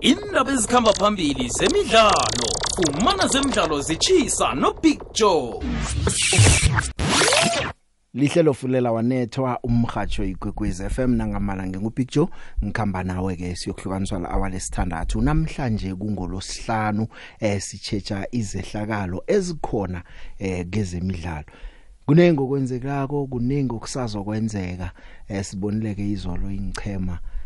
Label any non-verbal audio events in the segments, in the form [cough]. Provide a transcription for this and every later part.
indaba ezikhamba phambili zemidlalo fumana zemidlalo zitshisa nobig joe. Lihlelo fulela wanethwa umhajo igwegwezi FM nangamalanga ngubig joe. Ngikhamba nawe ke siyokuhlukaniswa la awale sithandathu namhlanje kungolosihlanu eh sichecha izehlakalo ezikhona eh kezemidlalo kunengi okwenzekako kuningi okusazo kwenzeka eh sibonileke izolo ingchema eh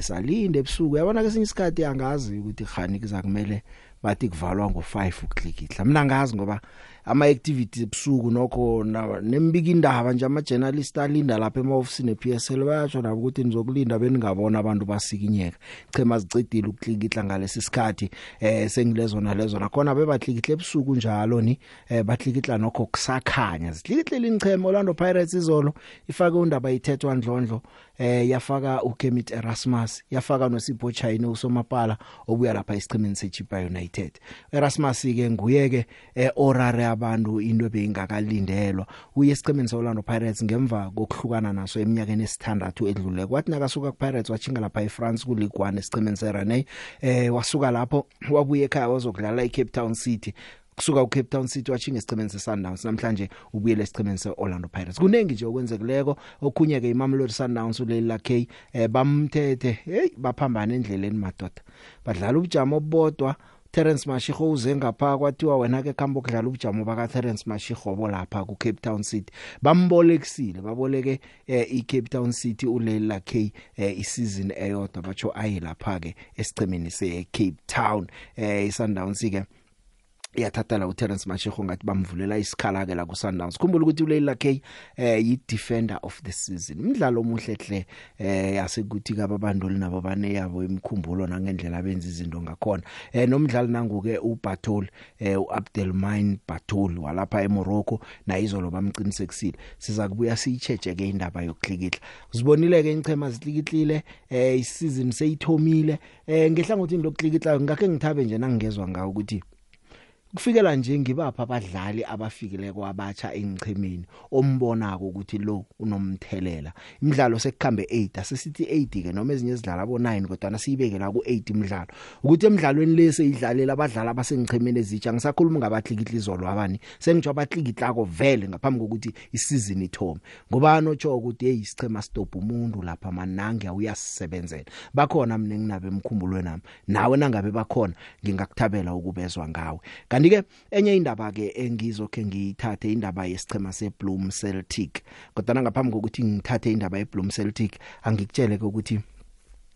salinde ebusuku. Yabona ke sinye isikhathi angazi ukuthi khani kuzakumele bathi kuvalwa ngo5 ukuklikitla mina ngazi ngoba ama activities ebusuku nokho nembika indaba nje ama journalist alinda lapha emaofisini ePSL bayasho nabo ukuthi nizokulinda beningabona abantu basikinyeka. Chema zicedile ukuklikitla ngalesi sikhathi eh sengilezo nalezo. Nakhona bebaklikitla ebusuku njalo ni eh baklikitla nokho kusakhanya. Ziklikitlela inchema Orlando Pirates izolo ifake undaba yithethwa ndlondlo eh yafaka uKemit Erasmus yafaka noSipho China usomapala obuya lapha esichimeni seChipa United. Erasmus ke nguye ke eh, orare abantu into beyingakalindelwa uye esichimeni seOrlando Pirates ngemva kokuhlukana naso eminyakeni esithandathu edlule kwathi nakasuka kuPirates wachinga lapha eFrance ku Ligue 1 esichimeni seRennes eh wasuka lapho wabuye ekhaya wazokudlala eCape Town City. Kusuka uCape Town City wachinga esichimeni seSundowns. Namhlanje ubuyele esichimeni seOrlando Pirates. Kunengi nje okwenzekileko okhunye ke iMamelodi Sundowns uLeila K eh bamthethe hey baphambana endleleni madoda. Badlala ubujamo obodwa Terence Mashiko uze ngapha kwathiwa wena ke khamba ukudlala ubujamo baka Terence Mashiko bo lapha ku Cape Town City. Bambolekisile baboleke eh, i Cape Town City uLeila K eh, isizini eyodwa batsho ayi lapha ke esichemeni se Cape Town eh iSundowns ke iyathatha la uTerence Mashego ngathi bamvulela isikhala ke la ku Sundowns khumbula ukuthi uLeila K eh yi defender of the season. Umdlalo omuhle hle eh yasekuthi ka babandoli nabo bane yabo imkhumbulo nangendlela benza izinto ngakhona. Eh nomdlali nanguke uBathol eh uAbdelmain Bathol walapha eMorocco na izolo bamqinisekisile siza kubuya siyicheche ke indaba yokuklikitla uzibonile ke inchema ziklikitlile eh isizini seyithomile. Eh ngehlangothini lokuklikitla ngakhe ngithabe nje nangingezwa ngawo ukuthi kufikela nje ngibapha abadlali abafikile kwabatsha engichemeni ombonako ukuthi lo unomthelela. Imidlalo sekukhambe 8 asisithi 8 ke noma ezinye izidlala abo 9 kodwa nasiyibeke la ku 8 imidlalo. Ukuthi emidlalweni lese idlalela abadlali abasengichemeni ezitsha ngisakhuluma ngabahlikihla izolo abani sengitsho abahlikihlako vele ngaphambi kokuthi isizini ithome. Ngoba notsho ukuthi hey isichema stop umuntu lapha manange uyasebenzela bakhona mina nginabe emkhumbulweni nami nawe nangabe bakhona ngingakuthabela ukubezwa ngawe. Kanti ke enye indaba ke engizokhe ngiyithathe indaba yesichema seBloem Celtic kodwa ngaphambi kokuthi ngithathe indaba yeBloem Celtic angikutshele ukuthi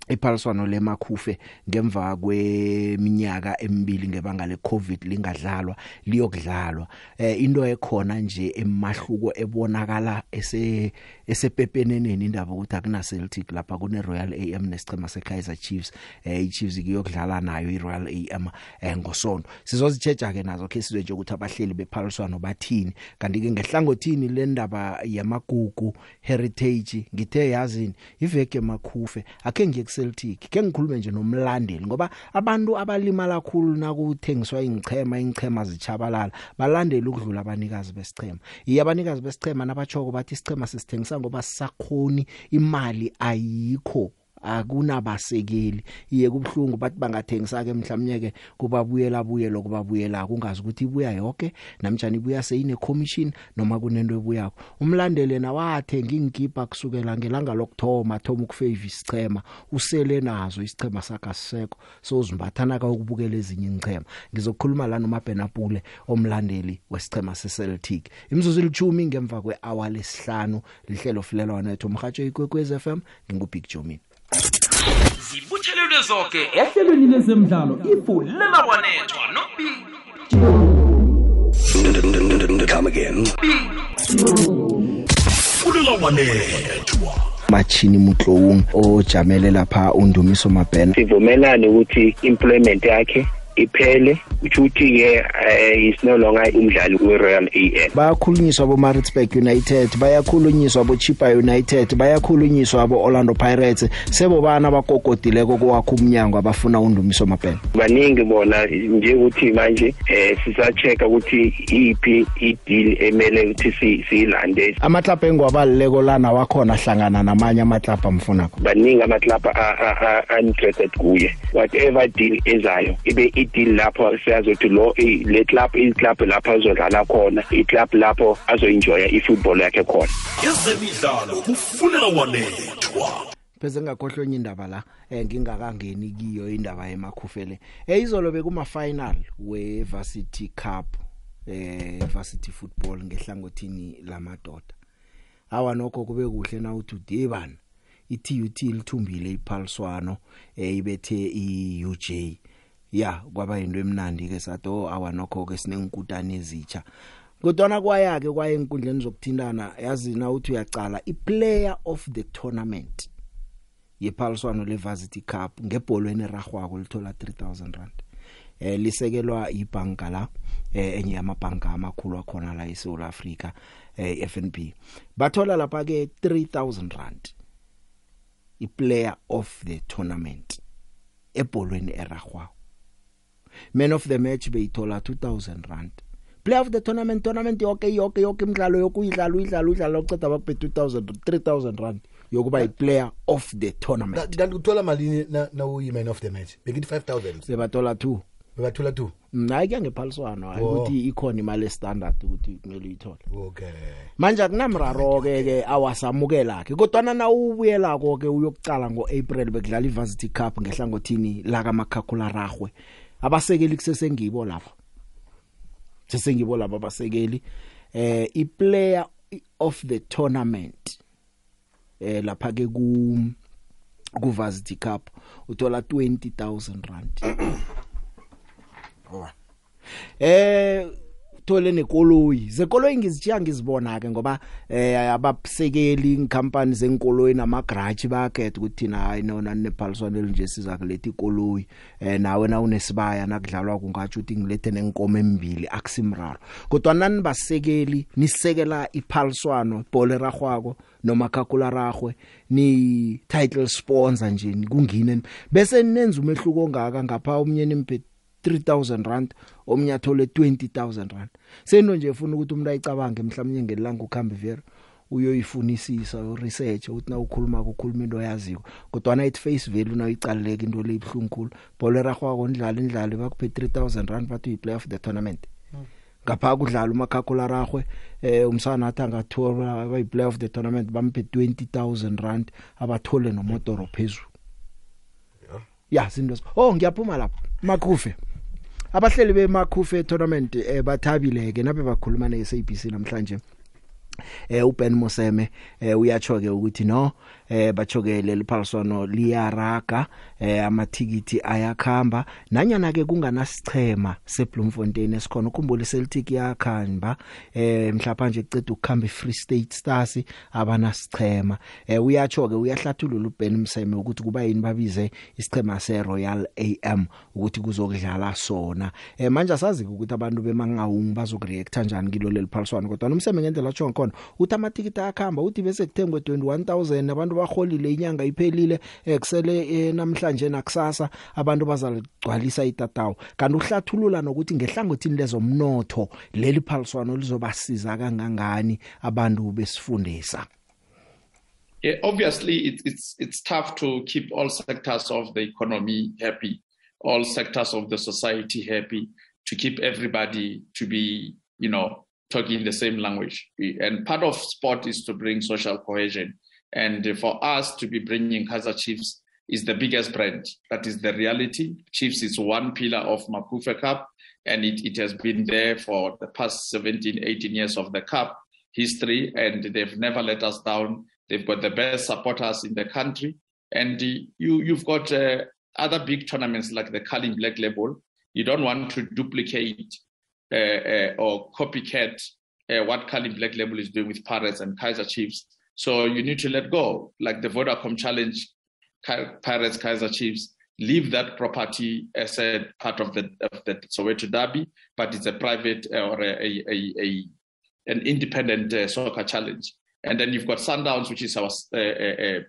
iphaliswano lemakhufe ngemva kweminyaka emibili ngebanga leCovid lingadlalwa liyokudlalwa. Eh into ekhona nje emahluko ebonakala ese esepepeneneni indaba ukuthi akuna Celtic lapha kune Royal AM nesicema seKaizer Chiefs. Eh iChiefs kuyokudlala nayo iRoyal AM eh ngosonto sizozichecha ke nazo ke sizwe nje ukuthi abahleli bephaliswano bathini. Kanti ke ngehlangothini lendaba yamagugu heritage ngithe yazini iveke makhufe. Akhe ngiye Celtic ke ngikhulume nje nomlandeli ngoba abantu abalimala kakhulu nakuthengiswa ingchema ingchema zichabalala balandela ukudlula abanikazi besichema iyabanikazi besichema nabachoko bathi isichema sisithengisa ngoba sisakhoni imali ayikho. Akunabasekeli. Iye kubhlungu bathi bangathengisa ke mhlawumnye ke kubabuyela buyelo kubabuyela kungazi ukuthi ibuya yonke namtjani ibuya seyine commission noma kunento ebuyako. Umlandeli nawathenga ingipa kusukela ngelanga lokthoma thoma ukufavor isichema usele nazo isichema sakhe siseko sozimbathana ka ukubukela ezinye ingchema ngizokukhuluma la noma Benapule omlandeli wesichema seCeltic. Imzuzu ilithumi ngemva kwehour lesihlanu lihlelo fulelwa nethu umhajo ikwekwez FM ngingubig Jomini zibuthelelwe zonke ehlelweni lezemidlalo ifulela wanethwa nobig Come again. fulela wanethwa machini mutloung ojamele lapha undumiso mabhena. Sivumelane ukuthi employment yakhe iphele kusho ukuthi ke is no longer umdlali we-Royal AM bayakhulunyiswa bo Maritzburg United bayakhulunyiswa bo Chipa United bayakhulunyiswa bo Orlando Pirates. Sebo bana bakokodileko kwakho umnyango abafuna undumiso mapeni baningi bona nje ukuthi manje eh sisacheka ukuthi iphi ideal emele ukuthi siyilande. Amaklapa engwabalileko lana wakhona hlangana namanye amaklapa amfunako. Baningi amaklapa interested kuye. Whatever deal ezayo ibe ideal lapho siyazothi lo le club i-club lapho azodlala khona i-club lapho azoenjoya i-football yakhe khona. Ezemidlalo kufuneka walethwa. Pheze ngakhohlwa enye indaba la eh ngingakangeni kiyo indaba yemakhufele eh izolo bekuma final we varsity cup eh varsity football ngehlangothini lamadoda. Awa nokho kube kuhle na uthi udibana iTUT lithumbile iphaliswano eh ibethe iUJ ya kwaba into emnandi ke sato awa nokho ke sinenkutane ezitsha. Kodwana kwaya ke kwaye enkundleni zokuthintana yazi na uthi uyacala iplayer of the tournament yephaliswano levarsity cup ngebholweni eragwako lithola 3000 rand. Eh lisekelwa ibhanka la eh enye yamabhanka amakhulu akhona la eSouth Africa eh FNB bathola lapha ke 3000 rand iplayer of the tournament ebholweni eragwako man of the match beyithola 2000 rand. Player of the tournament tournament yonke yonke yonke imidlalo yokuyidlala uyidlala udlala uceda bakube 2000 3000 rand. Yokuba iplayer of the tournament. Kanti uthola malini na, na uyi man of the match? Bekithi 5000 sebathola 2 bebathola 2 hayi ke ngephaliswano ukuthi ikhona imali standard ukuthi kumele uyithole. Okay. Manje akunamraro ke ke awasamukela ke kodwa na ubuyela ko ke uyokucala ngoApril bekudlala iVarsity Cup ngehlangothini la kaMakhakhula Ragwe abasekeli kusesengibo lapha. Sesengibo lapha abasekeli. Eh iplayer of the tournament eh lapha ke ku ku Varsity Cup uthola 20000 rand. [clears throat] Eh thole nekoloyi. Zekoloyi ngizitshiya ngizibona ke ngoba eh abasekeli inkampani zenkoloyi namagarage bayakhetha ukuthi thina hayi nona nephaliswane elinje siza kuletha ikoloyi. Eh nawe na unesibaya nakudlalwa kungatsho ukuthi ngilethe nenkomo emibili akusimraro. Kodwa nani basekeli nisekela iphaliswano ibhola eragwako noma khakula ragwe ni title sponsor nje kungine bese nenza umehluko ongaka ngapha umnyeni imphethe 3000 rand omnye athole 20000 rand. Sento nje ufuna ukuthi umuntu ayicabange mhlawumnye ngelanga ukhamba vero uyoyifunisisa research ukuthi na ukhuluma ukukhuluma into yaziko kodwa na it face value na uyicaleleka into le ibhlungu khulu. Bolera kwako ndlala indlala bakuphe 3000 rand bathi play of the tournament. Ngapha kudlala umakhakula ragwe eh umsana athi angathola abayi play of the tournament bamphe 20000 rand abathole nomotoro phezulu. Ya. Sinto oh ngiyaphuma lapho. Makhufe abahleli bemakhufe tournament eh bathabile ke nabe bakhuluma ne SABC namhlanje eh uBen Moseme eh uyacho ke ukuthi no eh bachokele liphaliswano liyaraga eh amathikiti ayakhamba. Nanyana ke kunganasichema seBloemfontein esikhona ukhumbule Celtic yakhamba eh mhlapa nje eceda ukukhamba iFree State Stars abanasichema eh uyacho ke uyahlathulula uBen Mseme ukuthi kuba yini babize isichema seRoyal AM ukuthi kuzokudlala sona. Eh manje asazi ukuthi abantu bemangawungu bazokureact kanjani kilo leliphaliswano kodwa nomseme ngendlela atsho khona uthi amathikiti ayakhamba uthi bese kuthengwe 21000 abantu baholile inyanga iphelile ekusele eh, namhlanje nakusasa abantu bazaligcwalisa itatawu kanti uhlathulula nokuthi ngehlangothini lezomnotho leli phaliswano lizobasiza kangangani abantu besifundisa Yeah, obviously, it's it's it's tough to keep all sectors of the economy happy, all sectors of the society happy, to keep everybody to be, you know, talking the same language. And part of sport is to bring social cohesion. And for us to be bringing Kaiser Chiefs is the biggest brand. That is the reality. Chiefs is one pillar of Makufe Cup, and it, it has been there for the past 17, 18 years of the Cup history, and they've never let us down. They've got the best supporters in the country. And you, you've got uh, other big tournaments like the Carling Black Label. You don't want to duplicate uh, uh, or copycat uh, what Carling Black Label is doing with Pirates and Kaiser Chiefs. So you need to let go, like the Vodacom Challenge, Pirates, Kaiser Chiefs. leave that property as a part of the of the Soweto Derby, but it's a private uh, or a, a, a, a an independent uh, soccer challenge. And then you've got Sundowns, which is our uh, uh, uh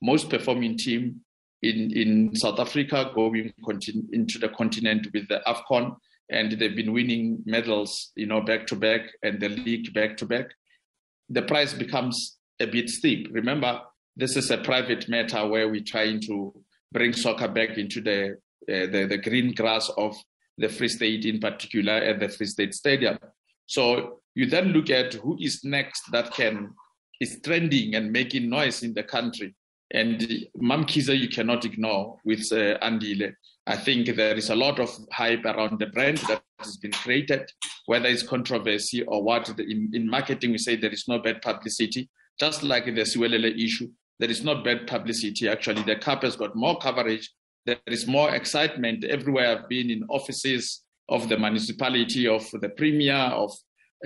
most performing team in, in South Africa, going continu- into the continent with the AFCON. And they've been winning medals, you know, back to back and the league back to back. The price becomes a bit steep. Remember, this is a private matter where we're trying to bring soccer back into the, uh, the, the green grass of the Free State in particular at the Free State Stadium. So you then look at who is next that can is trending and making noise in the country. And Mamkiza you cannot ignore with uh, Andile. I think there is a lot of hype around the brand that has been created, whether it's controversy or what. In, in marketing, we say there is no bad publicity. Just like the Siwelele issue, there is not bad publicity. Actually, the cup has got more coverage. There is more excitement everywhere. I've been in offices of the municipality, of the premier, of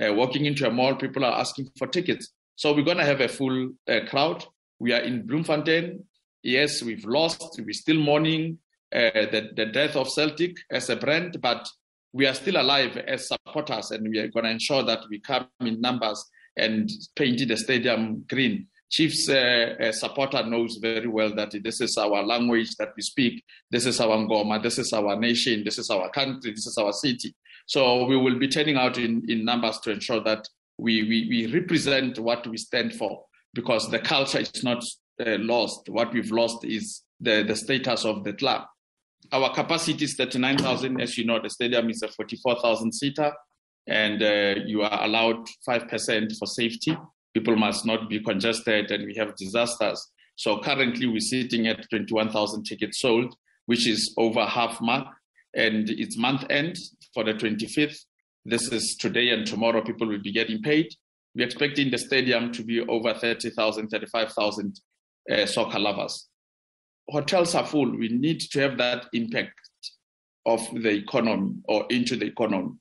uh, walking into a mall. People are asking for tickets. So we're going to have a full uh, crowd. We are in Bloemfontein. Yes, we've lost. We're still mourning uh, the, the death of Celtic as a brand, but we are still alive as supporters, and we are going to ensure that we come in numbers and paint the stadium green. Chiefs uh, uh, supporter knows very well that this is our language that we speak. This is our Ngoma. This is our nation. This is our country. This is our city. So we will be turning out in, in numbers to ensure that we, we, we represent what we stand for because the culture is not uh, lost. What we've lost is the, the status of the club. Our capacity is 39,000. As you know, the stadium is a 44,000 seater, and uh, you are allowed 5% for safety. People must not be congested, and we have disasters. So currently, we're sitting at 21,000 tickets sold, which is over half mark, and it's month end for the 25th. This is today and tomorrow, people will be getting paid. We're expecting the stadium to be over 30,000, 35,000 uh, soccer lovers. Hotels are full. We need to have that impact of the economy or into the economy.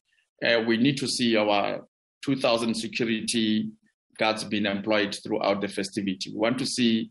Uh, we need to see our 2,000 security guards being employed throughout the festivity. We want to see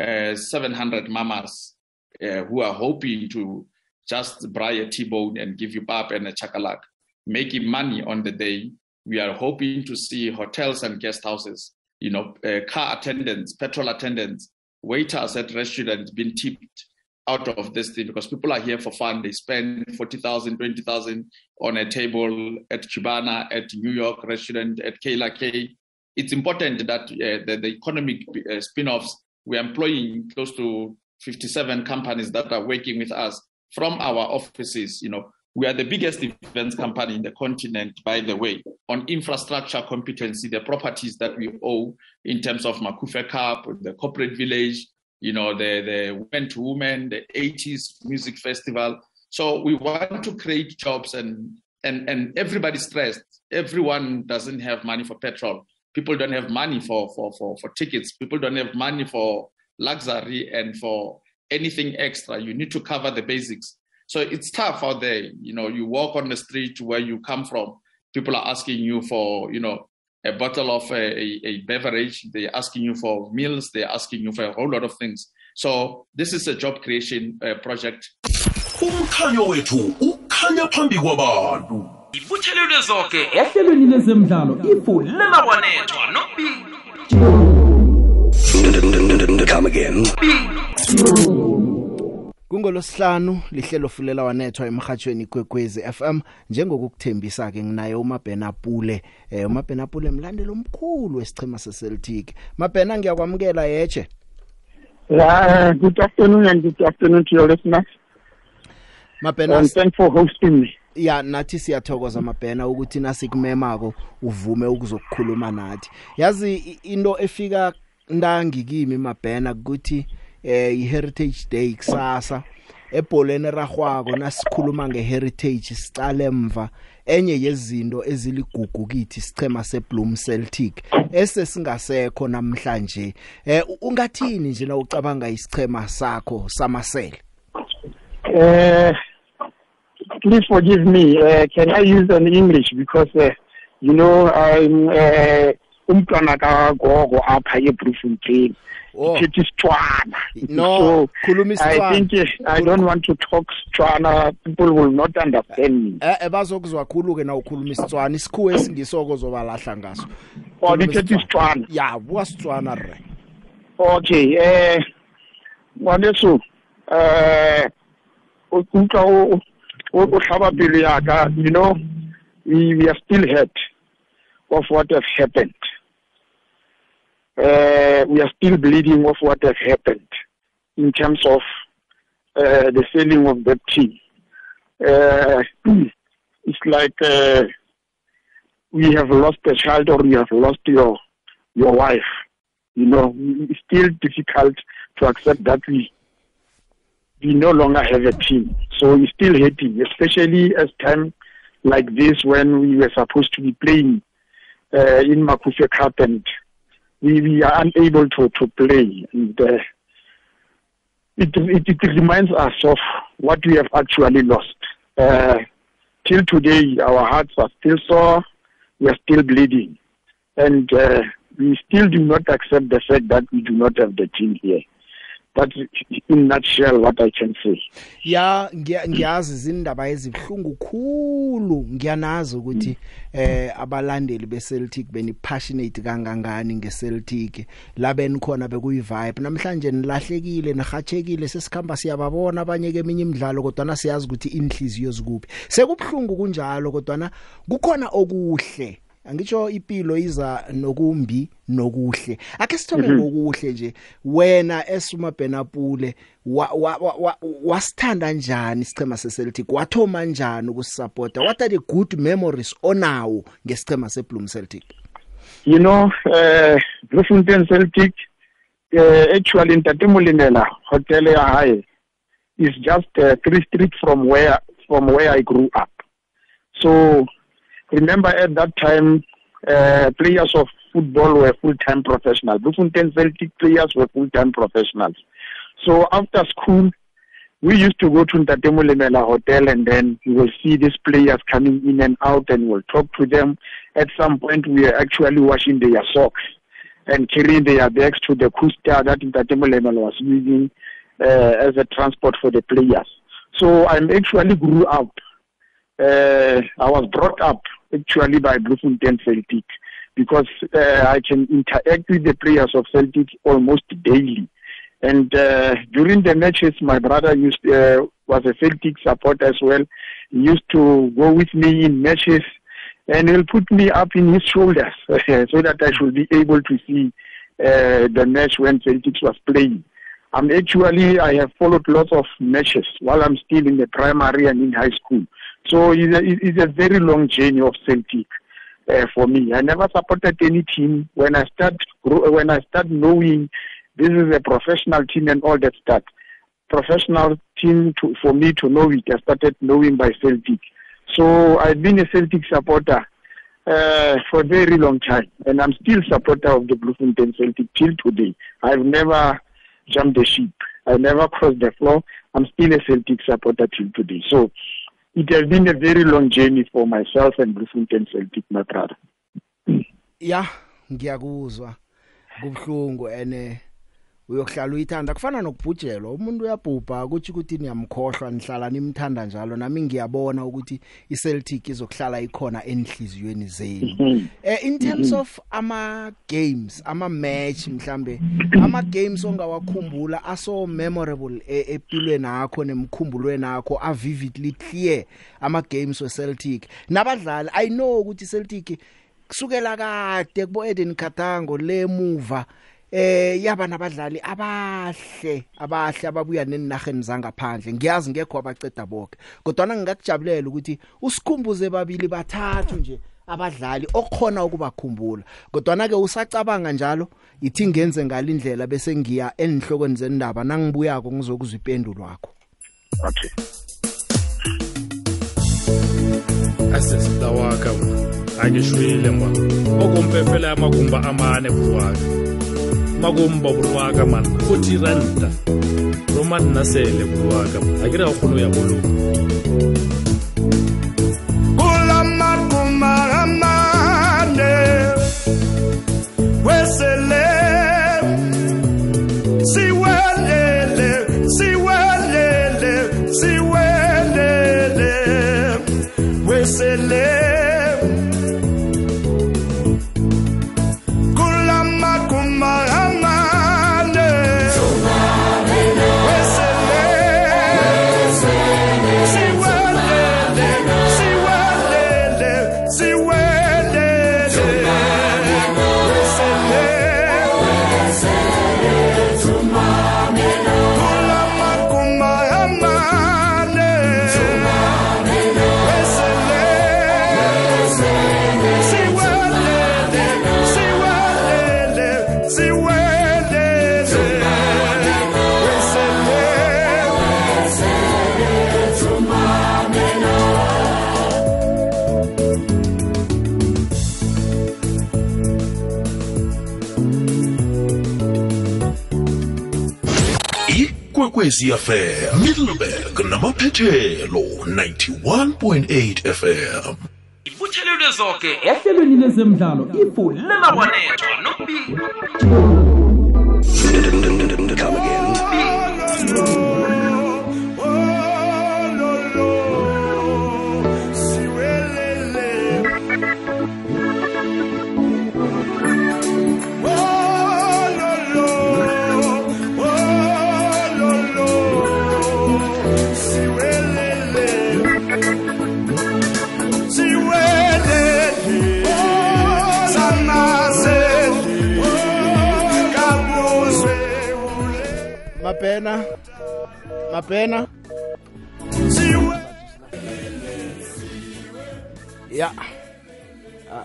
uh, 700 mamas uh, who are hoping to just buy a T-bone and give you pap and a chakalak making money on the day. We are hoping to see hotels and guest houses, you know, uh, car attendants, petrol attendants, waiters at restaurants being tipped out of this thing because people are here for fun. They spend 40,000, 20,000 on a table at Cubana, at New York restaurant, at Kayla K. It's important that uh, the, the, economic uh, spin-offs, we're employing close to 57 companies that are working with us from our offices, you know, we are the biggest events company in the continent, by the way, on infrastructure competency, the properties that we owe in terms of Makufe Cup, the corporate village, you know, the, the Women to Women, the 80s music festival. So we want to create jobs and and and everybody's stressed. Everyone doesn't have money for petrol. People don't have money for for for, for tickets. People don't have money for luxury and for anything extra. You need to cover the basics. So it's tough out there. You know, you walk on the street where you come from, people are asking you for, you know, a bottle of a, a, a beverage. They're asking you for meals. They're asking you for a whole lot of things. So this is a job creation uh, project. umkhanyo wethu ukhanya phambi kwabantu ibuthelelwe zonke ehlelweni lezemidlalo ifulela kwanethwa nobili come again Kungolosihlanu lihlelo fulela wanethwa emhathweni kwekwezi FM njengokukuthembisa ke nginaye uMabhena Pule. Eh uMabhena Pule mlandelo omkhulu wesichema seCeltic. Mabhena ngiyakwamukela yeche Yeah, good afternoon and good afternoon to your listeners. Mabhena And thanks for hosting me. ya nathi siyathokoza mabhena ukuthi nasikumemako uvume ukuzokukhuluma nathi. Yazi i- into efika ndangi kimi mabhena ukuthi eh iHeritage Day kusasa. Ebholeni ragwako nasikhuluma ngeheritage sicale emva enye yezinto eziligugu kithi sichema seBloom Celtic ese singasekho namhlanje. Eh ungathini nje na ucabanga isichema sakho samasele? Uh, please forgive me. Uh, can I use an English? Because uh, you know I'm uh, umntwana kagogo apha eBloemfontein Oh. ithetha isitswana No, so khuluma i isitswana. think eh, i don't want to talk sitswana people will not understand me. Eh eh, bazokuzwa khulu ke na ukhuluma isitswana isikhuwe esingisoko zobalahla ngaso. Or Khuluma lithetha isitswana ya buka sitswana re. Okay eh ngwaneso eh o utlwa o o o hlaba pelo ya ka you know we, we are still hurt of what has happened. Uh, we are still bleeding of what has happened in terms of uh, the selling of that team. Uh, [clears throat] it's like uh, we have lost a child or you have lost your your wife. You know, it's still difficult to accept that we we no longer have a team. So it's still hurting, especially as time like this when we were supposed to be playing uh, in Makufe Cup and we, we are unable to, to play. And uh, it, it, it reminds us of what we have actually lost. Uh, till today, our hearts are still sore, we are still bleeding. And uh, we still do not accept the fact that we do not have the team here. That's in a nutshell what I can say. ya ngiya- ngiyazi izindaba ezibhlungu khulu. Ngiyanazi ukuthi eh abalandeli beCeltic beni passionate kangangani ngeCeltic. La benikhona bekuyi vibe namhlanje nilahlekile nihachekile sesikhamba siyababona abanye ke eminye imidlalo kodwa na siyazi ukuthi inhliziyo zikuphi. Sekubhlungu kunjalo kodwa na kukhona okuhle. Angitsho impilo iza nokumbi nokuhle. Ake sithome ngokuhle nje. Wena esuma benapule wa- wa- wa- wa- wasithanda njani isicema seCeltic? Wathoma njani ukusupporta? What are the good memories onawo ngesicema seBloem Celtic? You know, uh, Bloemfontein Celtic, uh, actually in Tatemolinela Hotel ya Haye is just uh, three streets from where from where I grew up. So remember at that time, uh, players of football were full-time professionals. Bloemfontein Celtic players were full-time professionals. So after school, we used to go to Ntatemolemela Hotel and then you will see these players coming in and out and we'll talk to them. At some point, we are actually washing their socks and carrying their bags to the Kusta that Ntatemolemela was using uh, as a transport for the players. So I actually grew up. Uh, I was brought up actually by Bloemfontein Celtic because uh, I can interact with the players of Celtic almost daily. And uh, during the matches, my brother used uh, was a Celtic supporter as well. He used to go with me in matches, and he'll put me up in his shoulders [laughs] so that I should be able to see uh, the match when Celtics was playing. I'm actually I have followed lots of matches while I'm still in the primary and in high school. So it's a, it's a very long journey of Celtic uh, for me. I never supported any team. When I start grow- when I start knowing this is a professional team and all that stuff, professional team to, for me to know it, I started knowing by Celtic. So I've been a Celtic supporter uh, for a very long time, and I'm still supporter of the Bloemfontein Celtic till today. I've never jumped the ship. I never crossed the floor. I'm still a Celtic supporter till today. So it has been a very long journey for myself and Bloemfontein Celtic, my brother. ya ngiyakuzwa kubhlungu ene uyokuhlala uyithanda kufana nokubhujelwa umuntu uyabhubha ukuthi ukuthi niyamkhohlwa nihlala nimthanda njalo. Nami ngiyabona ukuthi iCeltic izokuhlala ikhona enhliziyweni zenu. Eh in terms of ama games ama match mhlambe ama games ongawakhumbula aso memorable e- empilweni yakho nemkhumbulweni yakho a vividly clear ama games we Celtic nabadlali i know ukuthi Celtic kusukela kade kubo Eden Khatango lemuva eh yaba nabadlali abahle abahle ababuya nenarheni zangaphandle. Ngiyazi ngekho abaceda bonke kodwa ngingakujabulela ukuthi usikhumbuze babili bathathu nje abadlali okukhona ukubakhumbula. Kodwa na ke usacabanga njalo ithi ngenze ngalindlela bese ngiya enihlokweni zendaba nangibuyako ngizokuzwa ipendulo wakho Okay. asesitawaka angishwile mwa okumpefela ya magumba amane buruwaka magumba buruwaka man. Futhi renta roman nasele buruwaka akira kholo ya bolo ikwekwezi fm middleburg namaphethelo 91.8 fm ibuthelelwe zonke ehlelweni lezemidlalo ifulela wanethwa nokubili mabhena mabhena ya A-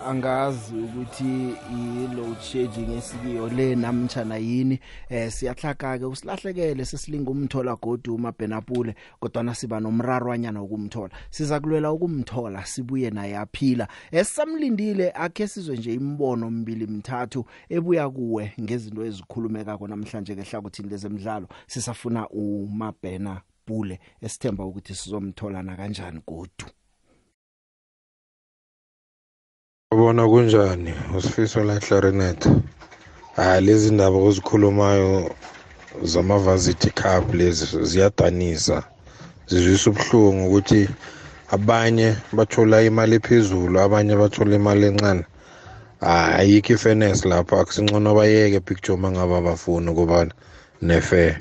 angazi ukuthi i-load shedding esikiyo le namtjana yini. Eh siyahlaka ke usilahlekele sesilinga umthola godu umabhenapule kodwa siba nomrarwanyana ukumthola siza kulwela ukumthola sibuye naye aphila. Esamlindile akhe sizwe nje imbono mbili mthathu ebuya kuwe ngezinto ezikhulumekako namhlanje kehlakuthini lezemidlalo. Sisafuna umabhena pule esithemba ukuthi sizomthola na kanjani godu. Ubona kunjani usifiso la clarinet ah lezi ndaba ozikhulumayo zamavarsity cup lezi ziyadanisa zizwisa ubuhlungu ukuthi abanye bathola imali ephezulu abanye bathola imali encane. Ah, ayikho ifairness lapho akusingcono bayeke picture mangaba bafuna ukuba nefair.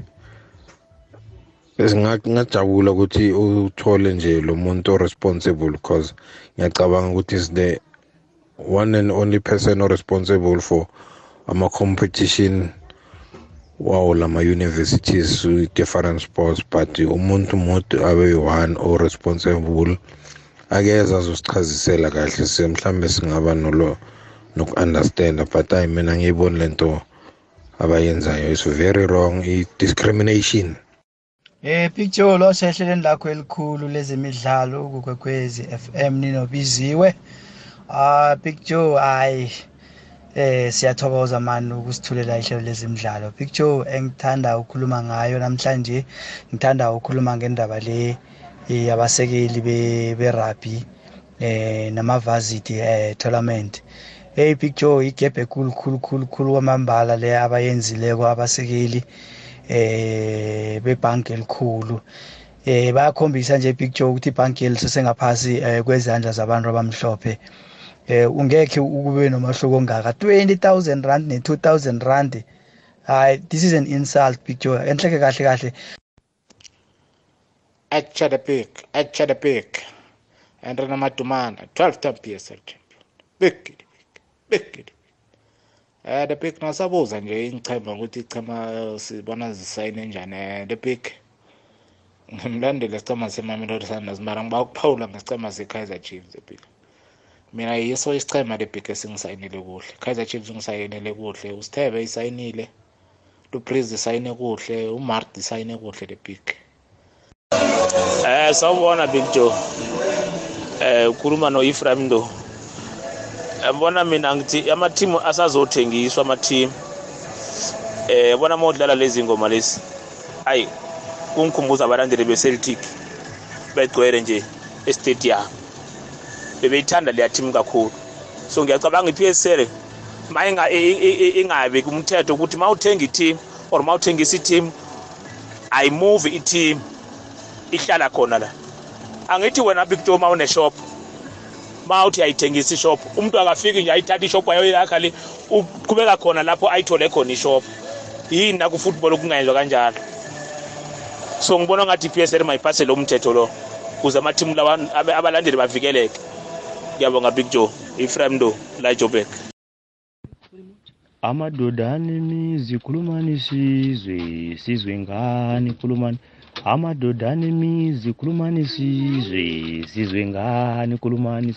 Ngingajabula ukuthi uthole nje lo muntu o-responsible because ngiyacabanga ukuthi is the one and only person responsible for ama-competition wawo lama-universities different sports but umuntu mude abe yi-one o-responsible akeza azosichazisela kahle. Se mhlambe singaba nolo noku-understanda but hayi mina ngiyiboni lento abayenzayo. Is very wrong i-discrimination. Eh picture lo sehleleni lakho elikhulu lezemidlalo ukwekwezi FM ninobiziwe. Ah picture ay eh siyathokoza mani ukusithulela ihlelo lezemidlalo. Picture engithanda ukukhuluma ngayo namhlanje ngithanda ukukhuluma ngendaba le eh, yabasekeli be be rugby eh namavarsity eh tournament. Hey picture igebhe khulu khulu khulu khulu kwamambala le abayenzileko abasekeli eh bebhanki elikhulu eh bayakhombisa nje picture ukuthi ibhanki elisesengaphasi eh, kwezandla zabantu abamhlophe eh ungekhe ukube nomahluko ongaka. 20000 rand ne 2000 rand. Hayi this is an insult picture enhleke kahle kahle. At Chadapik, at Chadapik, and Ranamadumana, 12 time PSL champion. Big big kid. Eh the pick nasabuza nje ingichema ukuthi ichema sibona zisayine njani eh the pick ngimlandele sicema semamelodi sundowns mara ngiba ukuphawula ngesicema se-kaizer chiefs the pick mina yiso isicema le pick esingisayinile kuhle kaizer chiefs ngisayinile kuhle usithebe isayinile lupriz isayine kuhle umart isayine kuhle le pick Eh sawubona Big Joe. Eh ukhuluma noEphraim Ndo. Yabona mina ngithi ama team asazothengiswa ama team. Eh yabona modlala lezi ngoma lezi. Ayi kungikhumbuza abalandeli beCeltic begcwele nje estadium. Bebeyithanda leya team kakhulu. So ngiyacabanga iPSL mayinga ingabe kumthetho ukuthi mawuthenga i-team or mawuthengisa i-team ayimove i-team ihlala khona la. Angithi wena big joe ma une-shop ma uthi ayithengisa ishop umuntu akafiki nje ayithatha ishop ayoyakha le uqhubeka khona lapho ayithole khona ishop. Yini naku-football kungayenzwa kanjalo? So ngibona ngathi i-psl mayiphase lo mthetho lo ukuze amathimu abalandeli bavikeleke. Ngiyabonga big joe ifrem do la jobek amadoda anemizi khulumani sizwe sizwe ngani khulumani amadoda anemizi khulumani sizwe sizwe ngani khulumani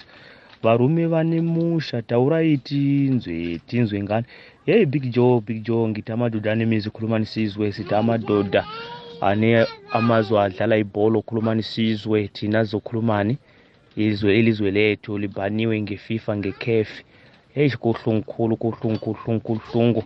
varume vane musha taurai tinzwe tinzwe ngani? Hei big joe big joe ngithi amadoda anemizi khulumani sizwe sithi amadoda ane amazwe adlala ibholo khulumani sizwe thina zokhulumani izwe ilizwe lethu libhaniwe ngefifa ngekhefi. Heyi kuhlungu khulu kuhlungu kuhlungu kuhlungu.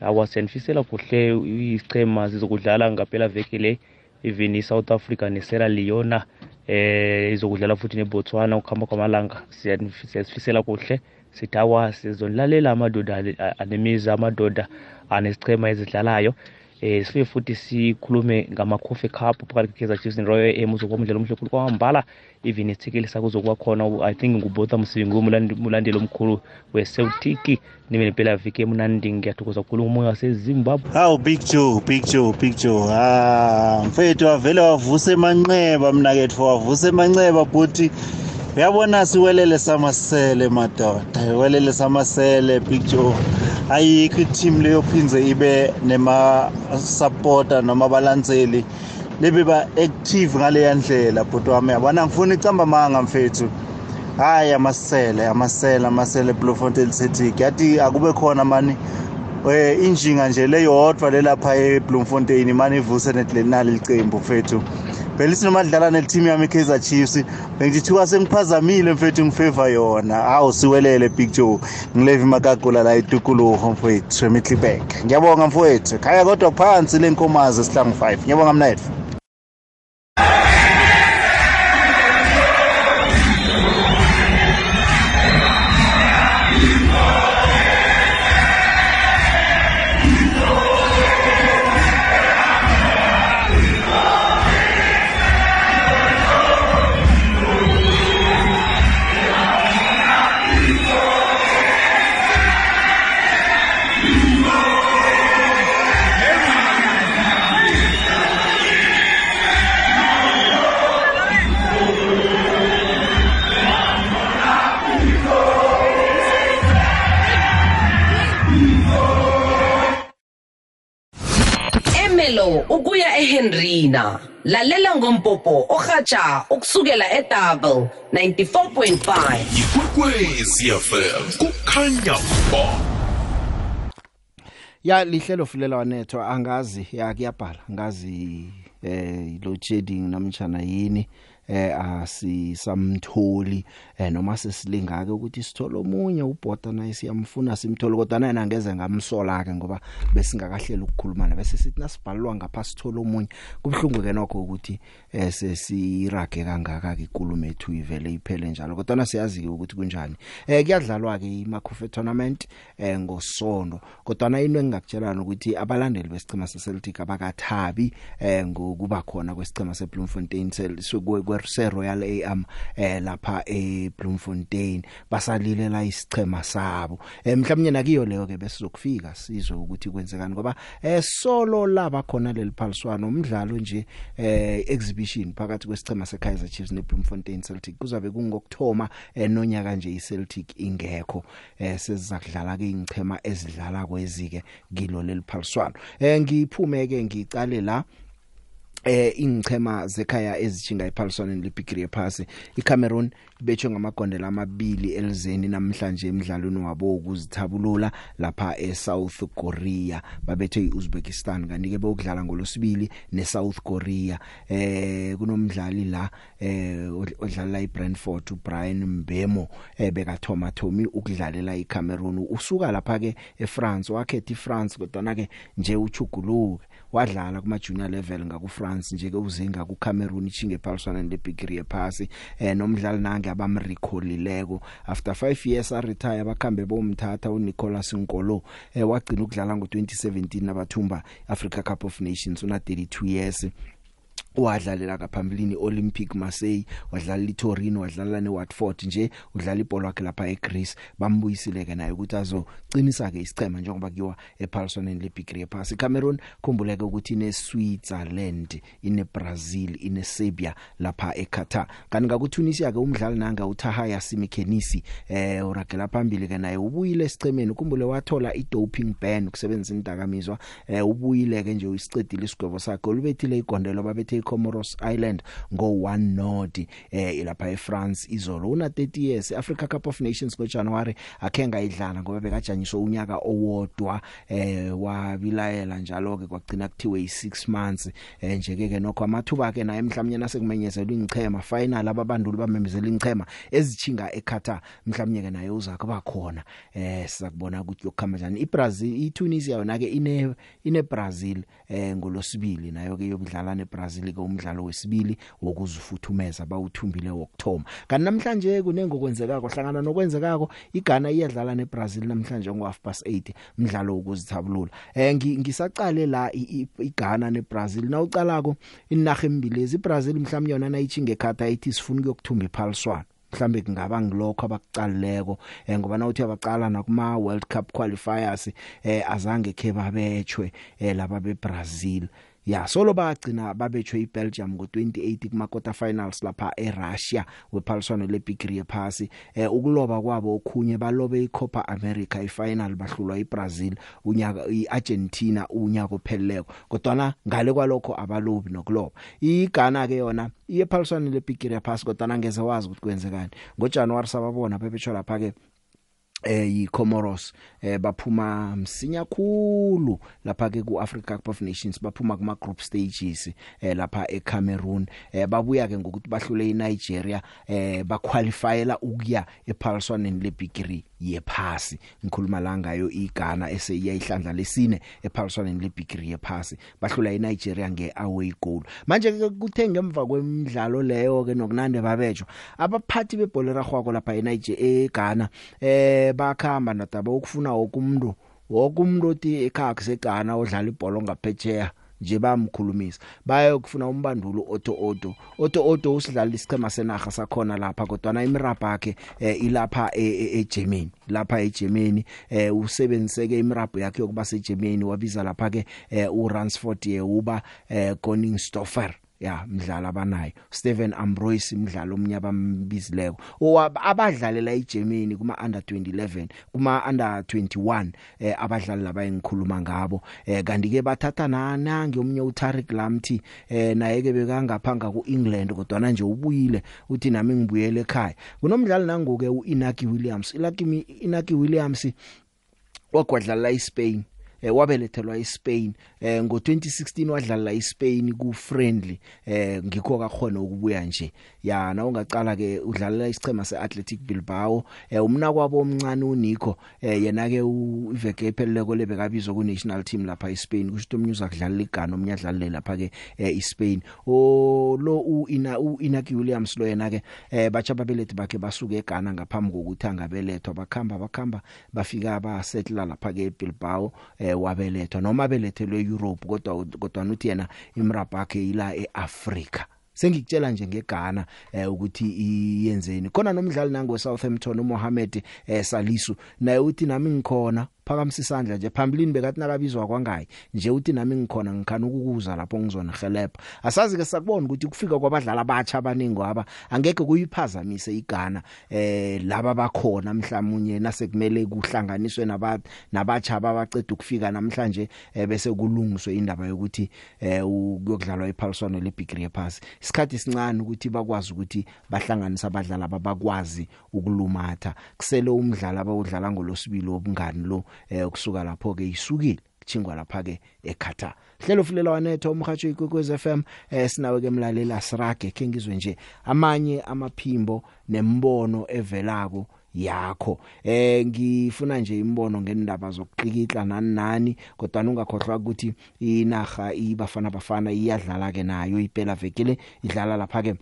Awa siyanifisela kuhle isichema zizokudlala ngaphela veki le even i-south africa ne-sierra leona eh izokudlala futhi nebotswana ukuhamba kwamalanga. Siyanif- siyasifisela kuhle. Sithi awa sizonilalela amadoda ale- a- anemizi amadoda anesichema ezidlalayo. Eh sifike futhi sikhulume ngama-coffee cup phakathi kwe-kaizer chiefs ne-royal am uzokuba umdlalo omhle khulu kwamambala even ithikili sakho uzokuba khona i think ngubotha msibi ngumlandeli omkhulu weceltic nibe nempela viki emnandi ngiyathokoza kakhulu umoya wasezimbabwe. Hawu big joe big joe big joe. Ah mfethu wavele wavuse emanxeba mnakethu wavuse emanxeba bhuti uyabona siwelele samasele madoda iwelele samasele big joe ayikho iteam leyo phinze ibe nemasupporter noma abalandzeli. Lebe ba-active ngaleya ndlela bhuti wami yabona? Ngifuna icamba manga mfethu. Hayi amasele amasele amasele bloemfontein city. Yathi akube khona mani eh injinga nje leyodwa lelapha eBloemfontein manje ivuse netlenali licembu mfethu. Phela sinoma dlala nelteam yami iKaizer Chiefs. Bengithiwa sengiphazamile mfethu ngifavor yona. Hawu siwelele Big Joe. Ngilevi makagula la etukuluho mfethu eMiddelburg ngiyabonga mfethu khaya kodwa phansi lenkomazi sihlangu 5 ngiyabonga mnethu eHenrina. Lalela ngompopo ohatsha ukusukela eDouble 94.5 ikwekwezi fm kukhanya ba ya lihlelo fulela wanetho angazi ya kuyabhala ngazi eh load shedding namtjana yini. Eh asisamtholi eh noma sesilinga ke ukuthi sithole omunye ubhoda naye siyamfuna simthole kodwa naye angeze ngamsola ke ngoba besingakahlela ukukhuluma na bese sithi nasibhalwa ngapha sithole omunye. Kubhlungu ke nokho ukuthi eh sesirage kangaka ke ikulume ethu ivele iphele njalo kodwa nasiyazi ukuthi kunjani. Eh kuyadlalwa ke imakhofe tournament eh ngosondo kodwa na into engingakutshelana ukuthi abalandeli besicema seCeltic abakathabi eh ngokuba khona kwesicema seBloemfontein se Royal AM eh lapha eBloemfontein. Basalilela isichema sabo. Eh mhlawumnye nakiyo leyo ke besizokufika sizwe ukuthi kwenzekani ngoba eh solo laba khona leliphaliswano umdlalo nje eh exhibition phakathi kwesicema seKaizer Chiefs neBloemfontein Celtic. Kuzabe kungokthoma eh, nonyaka nje iCeltic ingekho eh sezakudlala ke ingchema ezidlala kwezike kilo leliphaliswano eh ngiphume ke ngicale la eh ingchema zekhaya ezichinga ephaliswaneni leBigiri ephasi iCameroon ibetshwe ngamagondela amabili elizeni namhlanje emidlalweni wabo ukuzithabulula lapha eSouth Korea. Babethe iUzbekistan kanike bokudlala ngolosibili neSouth Korea. Eh kunomdlali la eh odlala iBrentford uBrian Mbemo eh bekathoma Thomi ukudlalela iCameroon. Usuka lapha ke eFrance wakhetha iFrance kodwa ke nje uchuguluke wadlala kuma junior level ngaku France nje ke uzinga ku Cameroon ichinge ephaliswana leBigiri ephasi. Eh nomdlali nange abamrecallileko after 5 years a retire bakhambe bomthatha uNicolas Nkolo eh wagcina ukudlala ngo2017 nabathumba Africa Cup of Nations una 32 years. Wadlalela kaphambilini Olympic Marseille wadlala iTorino wadlala neWatford nje udlala ibhola wakhe lapha eGreece. Bambuyisile ke naye ukuthi azoqinisa ke isicema njengoba kuyiwa ePaulsoneni leBigri ephasi Cameroon khumbuleke ukuthi ine Switzerland ine Brazil ine Serbia lapha eQatar. Kanti ngakuTunisia ke umdlali nanga uTahaya Simikenisi eh uragela phambili ke naye ubuyile esicemeni ukhumbule wathola idoping ban ukusebenzisa indakamizwa eh ubuyile ke nje uyisicedile isigwebo sakhe. Olubethile igondelo babethe iComoros Island ngo 1 not eh lapha eFrance izolo. Una 30 years Africa Cup of Nations ngoJanuary akhenga idlala ngoba bekajanyiswa unyaka owodwa eh wabilayela njalo ke kwagcina kuthiwe i6 months. Eh nje ke nokho amathuba ke naye mhlawumnye nasekumenyezelwa ingchema final ababanduli bamemezela ingchema ezichinga eQatar mhlawumnye ke naye uzakho bakhona eh sizakubona ukuthi yokukhamba njani. iBrazil iTunisia yona ke ine ine Brazil eh ngolosibili nayo ke yokudlala neBrazil ke umdlalo wesibili wokuzifuthumeza bawuthumbile wokthoma kanti namhlanje kunengokwenzekako hlangana nokwenzekako iGhana iyadlala neBrazil namhlanje ngo half past 8 umdlalo wokuzithabulula. Eh ngisaqale la iGhana neBrazil. Nawucalako inaga embilezi iBrazil mhlawumnye yona nayichinge ekhata ithi sifuna ukuyokuthumba iphaliswana mhlambe kungaba ngilokho abakucalileko eh ngoba nawuthi abaqala nakuma World Cup qualifiers eh azange ke babetshwe eh laba beBrazil. Ya solo bagcina babetshwe iBelgium ngo28 kuma quarter finals lapha eRussia wephaliswano leBigri ephasi eh ukuloba kwabo okhunye balobe iCopa America ifinal bahlulwa iBrazil unyaka iArgentina unyaka opheleleko. Kodwa ngale kwalokho abalobi nokuloba. iGhana ke yona iyephaliswano leBigri ephasi kodwa ngeze wazi ukuthi kwenzekani. ngoJanuary sababona bebetshwa lapha ke eh yiComoros eh baphuma msinya khulu lapha ke kuAfrica Cup of Nations baphuma kuma group stages eh lapha eCameroon. Eh babuya ke ngokuthi bahlule iNigeria eh baqualifyela ukuya ephaliswaneni leBigri yephasi. Ngikhuluma la ngayo iGhana eseyiyihlandla lesine ephaliswaneni leBigri yephasi. Bahlula iNigeria ngeaway goal manje ke kuthe ngemva kwemidlalo leyo ke nokunande babetjwa abaphathi bebholera gwako lapha eNigeria eGhana eh bakhamba nadaba ukufuna wokumuntu wokumuntu othi ekhaya kusegana odlala ibhola ngaphetsheya nje bamkhulumisa bayokufuna umbandulo Otto Otto. Otto Otto usidlala isichema senaga sakhona lapha kodwa na imirabha yakhe eh, ilapha eGermany lapha eGermany eh, usebenziseke imirabho yakhe yokuba seGermany wabiza lapha ke eh, uRansford yeuba eh, Koningsdorfer ya mdlalo abanayo. Steven Ambroise umdlalo omnyaba mbizileko. Abadlalela eGermany kuma under 2011 kuma under 21 eh abadlali laba engikhuluma ngabo. Eh kanti ke bathatha nanange umnye uTarik Lamti eh naye ke bekangaphanga kuEngland kodwa nje ubuyile. Uthi nami ngibuyele ekhaya. Kunomdlali nangoke uInaki Williams. Inaki Inaki Williams wakwadlala eSpain. Eh wabelethelwa eSpain. Eh ngo2016 wadlala eSpain ku friendly eh ngikho kakhona ukubuya nje. Ya na ungaqala ke udlalela isichema seAthletic Bilbao. Eh umna kwabo omncane uNico eh yena ke iveke epheleleko lebekabizwa ku national team lapha eSpain. Kusho ukuthi umnyuza kudlala igano umnyadlalile lapha ke eh, eSpain. O lo uina uInaki Williams lo yena ke eh bacha babelethi bakhe basuka eGhana ngaphambi kokuthi angabelethwa bakhamba bakhamba bafika ba settle lapha ke eBilbao eh wabelethwa noma belethelwe eEurope kodwa kodwa uthi yena imrabha yakhe ila eAfrica sengikutshela nje ngeGhana eh ukuthi iyenzeni. Khona nomdlali nango Southampton uMohamed eh Salisu naye uthi nami ngikhona. Phakamisa isandla nje phambilini bekathi nakabizwa kwangayi nje uthi nami ngikhona ngikhana ukukuza lapho ngizona help asazi ke sakubona ukuthi kufika kwabadlali abatsha abaningi aba angeke kuyiphazamise iGhana eh laba bakhona mhlawumnye nasekumele kuhlanganiswe nabantu nabatsha abaceda ukufika namhlanje eh, bese kulungiswe indaba yokuthi eh kuyokudlalwa iphaliswano leBigri yephasi isikhathi sincane ukuthi bakwazi ukuthi bahlanganise abadlali abakwazi ukulumatha kusele umdlalo abawudlala ngolosibili obungani lo eh kusuka lapho ke isukile kuchingwa lapha ke eQatar hlelo fulela wanetho umhatsho ikwekwez FM eh sinawe ke mlalela asirage ke ngizwe nje amanye amaphimbo nembono evelako yakho. Eh ngifuna nje imbono ngendaba zokuqikitla nani nani kodwa ungakhohlwa ukuthi inaga ibafana bafana iyadlala ke nayo iphela vekile idlala lapha ke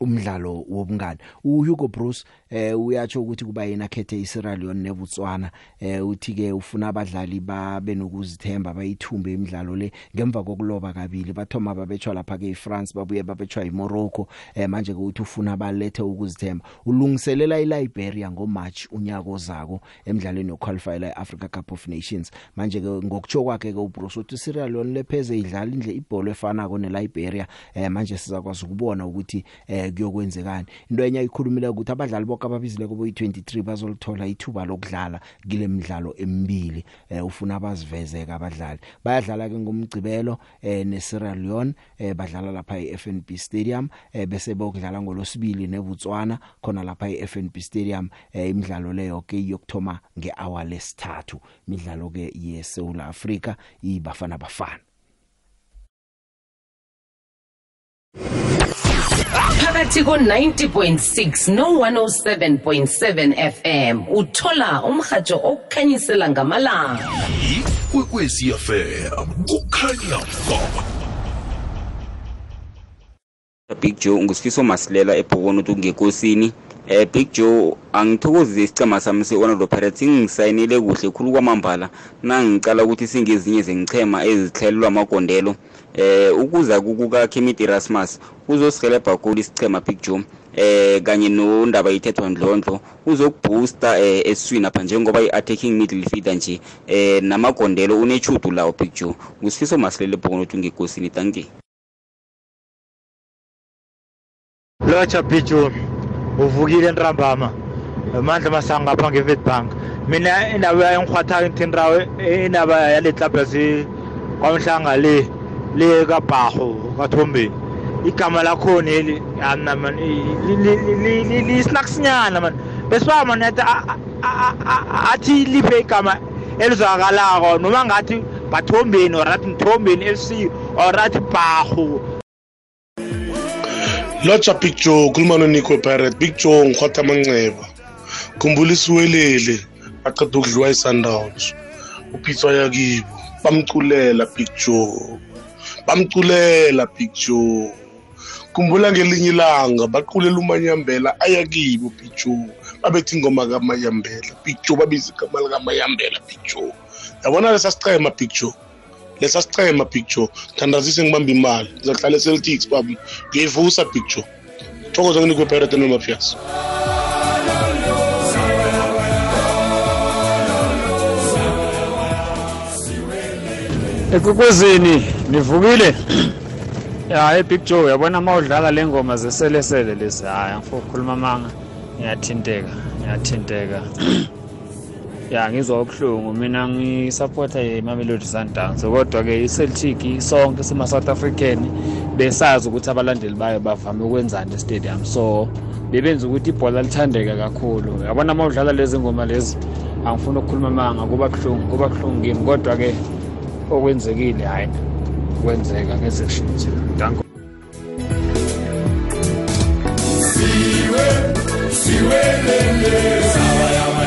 umdlalo wobungani. uHugo Bruce eh uyatsho ukuthi kuba yena khethe iSierra Leone neBotswana. Eh uthi ke ufuna abadlali babe nokuzithemba bayithumbe imidlalo le ngemva kokuloba kabili. Bathoma babetshwa lapha ke eFrance babuye babetshwa eMorocco. Eh manje ke uthi ufuna balethe ukuzithemba. Ulungiselela iLiberia ngoMarch unyaka ozako emidlalweni yoqualify la Africa Cup of Nations. Manje ke ngokutsho kwakhe ke uBruce uthi Sierra Leone lepheze idlala indle ibhola efanako neLiberia. Eh manje sizakwazi ukubona ukuthi eh kuyokwenzekani. Into enye ikhulumile ukuthi abadlali bonke ababizile kubo i23 bazolithola ithuba lokudlala kule midlalo emibili eh ufuna abazivezeka abadlali. Bayadlala ke ngomgcibelo eh neSierra Leone eh badlala lapha eFNB Stadium eh bese bokudlala ngolosibili neBotswana khona lapha eFNB Stadium eh imidlalo leyo ke yokthoma ngehour lesithathu. Imidlalo ke yeSouth Africa ibafana bafana. Phakathi ko-90.6 no-107.7 fm uthola umrhatsho okukhanyisela ngamalanga. Ikwekwezi fm kukhanya ba Big Joe ngusifiso masilela ebhokono uthi ngekosini. Eh Big Joe angithokozise isicema sami se-Orlando Pirates. Ingisayinile kuhle khulu kwamambala. Nangicala ukuthi singezinye zengichema ezihlalelwa amagondelo. Eh ukuza kuka Kemit Erasmus uzosihelebha kakhulu isicema Big Joe. Eh kanye nondaba ithethwa ndlondlo uzokubooster eh eswini apha njengoba i-attacking midfielder nje eh namagondelo unechudu lawo Big Joe. Ngusifiso masilela ebhokono uthi ngekosini. Thank you. Lotsha bijo uvukile ntambama mandla masanga ngapha nge-witbank. Mina indaba engihwathayo ngithinirawo indaba yale club yase kwamhlanga le le kabhaho kathombeni. Igama lakhona eli yana man lisinakusinyana man. Besiba man yathi athi liphe igama elizwakalako noma ngathi bathombeni or athi mthombeni fc or athi bhaho lotsha big joe khuluma nonico pirate big joe ngikhwatha amanceba. Khumbula isiwelele aqeda ukudliwa i-sundowns uphithwa yakibo bamculela big joe. Bamculela big joe. Khumbula ngelinye ilanga baqulela umanyambela aya kibo big joe. Babethi ingoma kamayambela big joe babiza igama likamayambela big joe. Yabona lesa sicema big joe? Lesa sicema big joe thandazise ngibamba imali ngizahlala eceltics babi. Ngiyivusa big joe thokoza kunikwe perete nomaphias ekwekwezini nivukile? Ya ebig joe yabona uma udlala le ngoma zeselesele lezi? Hayi angifuna ukukhuluma amanga ngiyathinteka ngiyathinteka. Ya ngizwa ubuhlungu. Mina ngisupporta imamelodi sundowns kodwa-ke i-celtic sonke sima-south african besazi ukuthi abalandeli bayo bavame ukwenzani estadium. So bebenza ukuthi ibhola lithandeke kakhulu. Yabona uma udlala lezi ngoma lezi angifuna ukukhuluma amanga kuba buhlungu kuba buhlungu kimi. Kodwa-ke okwenzekile hhayi kwenzeka ngeze kushintshe danko. Siwe siwelele sabayabaya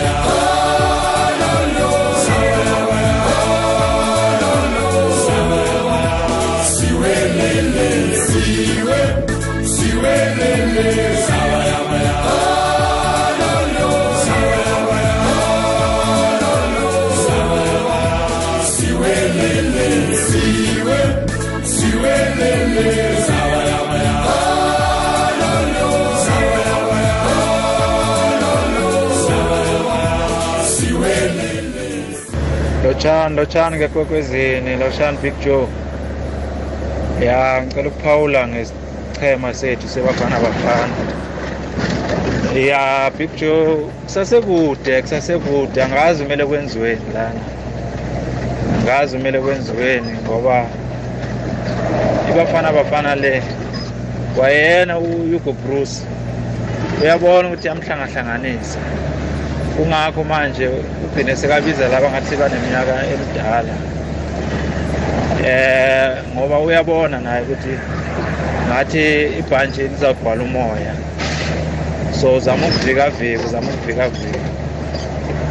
lotshani lotshani ngekwekwezini lotshani big joe. Ya ngicela ukuphawula ngesichema sethu sebafana bafana ya big joe kusasekude kusasekude. Angazi kumele kwenziweni lana. Angazi kumele kwenziweni ngoba ibafana bafana le. Kwayena uhugo bruce. Uyabona ukuthi yamhlangahlanganisa kungakho manje ugcine sekabiza laba ngathi baneminyaka emidala. Eh ngoba uyabona naye ukuthi ngathi ibhantshi lizawubhala umoya. So zama ukuvika vika uzama ukuvika vika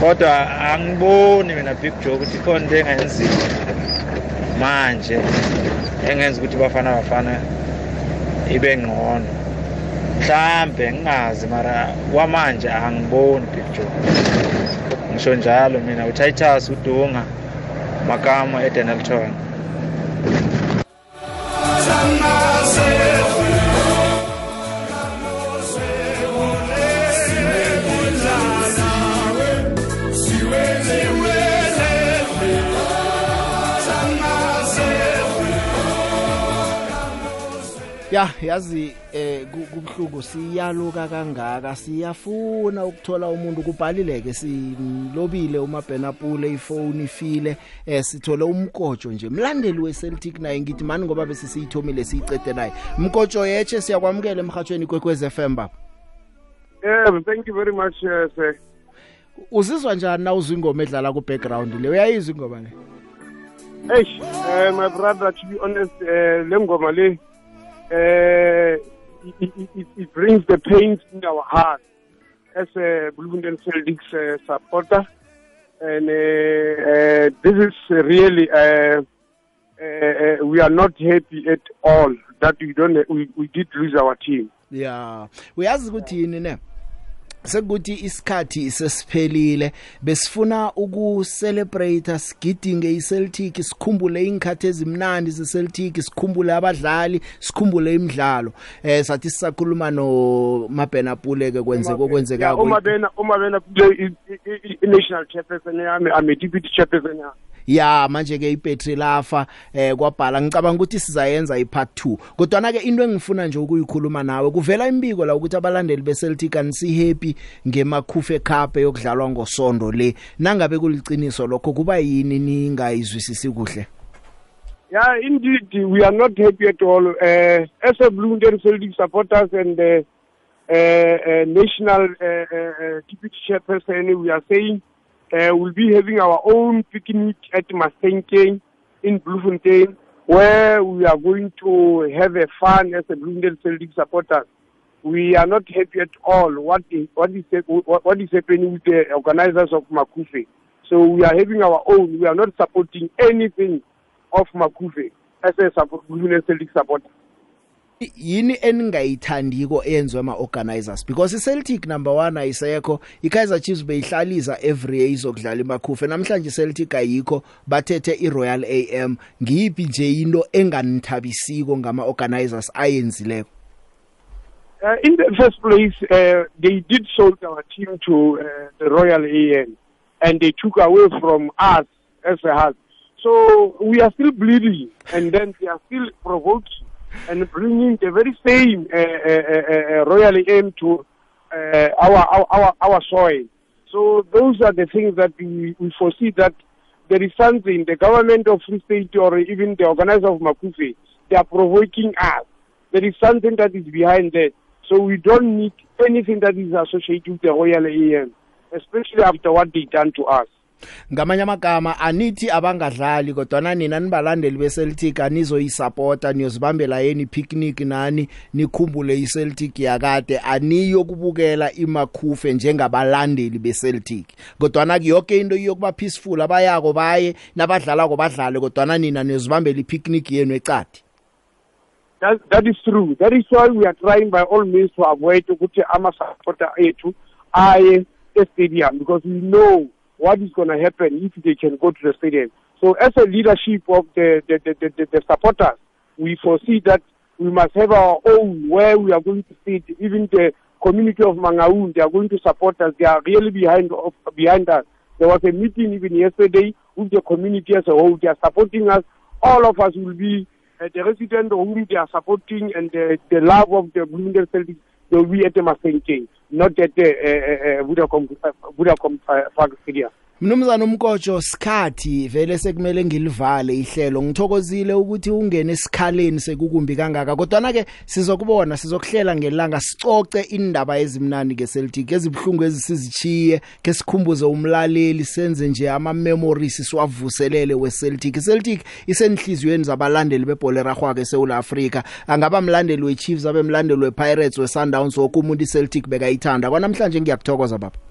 kodwa angiboni mina big joe ukuthi khona into engenziwa manje engenza ukuthi bafana bafana ibe ngcono. Mhlambe ngingazi mara kwamanje angiboni picture. Ngisho njalo mina utitus udunga makama edenelton ya yazi eh ku- kubhlungu siyaluka kangaka siyafuna ukuthola umuntu kubhalileke silobile umabhenapule ifone ifile eh sithole umkojo nje. Mlandeli weCeltic naye ngithi mani ngoba bese siyithomile siyicede naye. Mkojo yeche siyakwamukela emhathweni kwekwez FM baba. Yeah, thank you very much, uh, sir. uzizwa njani na uzwa ingoma edlala ku background le? Uyayizwa ingoma le? Eish, uh, my brother, to be honest, uh, le ngoma le, uh, it, it, it, it brings the pain in our heart as a Bloemfontein Celtics uh, supporter. And this is really, we are not happy at all that we don't, we, we did lose our team. ya uyazi ukuthi yini ne sekuthi isikhathi sesiphelile besifuna ukucelebrate sigidinge iCeltic sikhumbule ingkhathi ezimnandi zeCeltic sikhumbule abadlali sikhumbule imidlalo. Eh sathi sisakhuluma no Mabhenapule ke kwenzeka Yeah, okwenzeka uma bena uma bena kule i-national chairperson yami I'm a deputy chairperson yami. Ya manje ke ibattery lafa eh kwabhala. Ngicabanga ukuthi sizayenza ipart 2 kodwa na ke into engifuna nje ukuyikhuluma nawe kuvela imbiko la ukuthi abalandeli beCeltic anisi happy ngemakhufe cup yokudlalwa ngosonto le. Nangabe kuliciniso lokho kuba yini ningayizwisisi kuhle? Yeah, indeed, we are not happy at all. Uh, as a Bloomington Celtic supporters and uh, uh, uh, national uh, uh, uh, deputy chairperson, we are saying uh, we'll be having our own picnic at Masenkeng in Bloemfontein, where we are going to have a fun as a Bloomington Celtic supporters. We are not happy at all what is, what is, what, is happening with the organizers of Makufe. So we are having our own. We are not supporting anything of Makufe as a support, Bloomington Celtic supporter. Yini eningayithandiko eyenzwe ama organizers because iCeltic number 1 ayisekho iKaizer Chiefs beyihlaliza every year izokudlala imakhufe namhlanje iCeltic ayikho bathethe iRoyal AM ngiphi nje into enganithabisiko ngama organizers ayenzileko? Uh, in the first place, uh, they did sold our team to uh, the Royal AN, and they took away from us as a heart. So we are still bleeding, and then they are still provoking and bringing the very same uh, Royal AM to our, our our our soil. So those are the things that we, we foresee that there is something the government of Free State or even the organizer of Makufe, they are provoking us. There is something that is behind that. So we don't need anything that is associated with the Royal AM, especially after what they done to us. Ngamanye amagama anithi abangadlali kodwa nina nibalandeli beCeltic anizoyisupporta niyozibambela yeni picnic nani nikhumbule iCeltic yakade. Aniyo kubukela imakhufe njengabalandeli beCeltic. Kodwa na yonke into iyokuba peaceful abayako baye nabadlala ko badlale kodwa nina niyozibambela ipicnic yenu ecadi That, that is true. That is why we are trying by all means to avoid ukuthi ama supporter ethu aye stadium because we know what is going to happen if they can go to the stadium. So as a leadership of the, the, the, the, the, supporters, we foresee that we must have our own where we are going to sit. Even the community of Mangaun, they are going to support us. They are really behind of, behind us. There was a meeting even yesterday with the community as a whole. They are supporting us. All of us will be uh, the resident whom they are supporting and the, the love of the Bloomington Celtics. They will be at the Masenke, not at the uh, uh, Vodacom, uh, Vodacom uh, Stadium. Mnumzana umkojo sikhathi vele sekumele ngilivale ihlelo. Ngithokozile ukuthi ungene esikhaleni sekukumbi kangaka kodwa na ke sizokubona sizokuhlela ngelanga sicoce indaba ezimnandi ngeCeltic ezibhlungu ezisizichiye ke sikhumbuze umlaleli senze nje ama memories siwavuselele weCeltic iCeltic isenhliziyweni zabalandeli bebhola eragwaka eSouth Africa angaba mlandeli weChiefs abe mlandeli wePirates weSundowns wokumuntu iCeltic bekayithanda kwanamhlanje ngiyakuthokoza baba.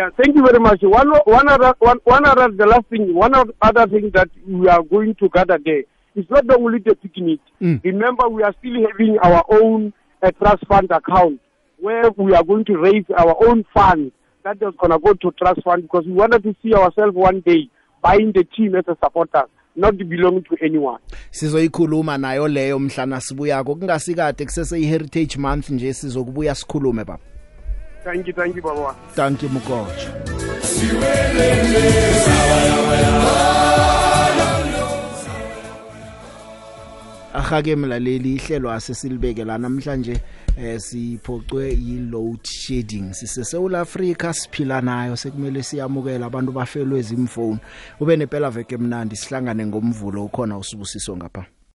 Yeah, thank you very much. One, one other, one, one other, the last thing, one other thing that we are going to gather there. It's not only the picnic. Mm. Remember, we are still having our own a trust fund account where we are going to raise our own funds that is going to go to trust fund because we wanted to see ourselves one day buying the team as a supporter not belonging to anyone sizoyikhuluma nayo leyo mhlana sibuyako kungasikade kusese i-heritage month nje sizokubuya sikhulume baba thank you thank you baba. Thank you mukotsho ahake mlaleli ihlelo asesilibeke la namhlanje eh siphocwe yi-load shedding. Sisesewula afrika siphila nayo sekumele siyamukela abantu bafelwe zimfoni ube nepela veke mnandi sihlangane ngomvulo ukhona usibusiso ngapha.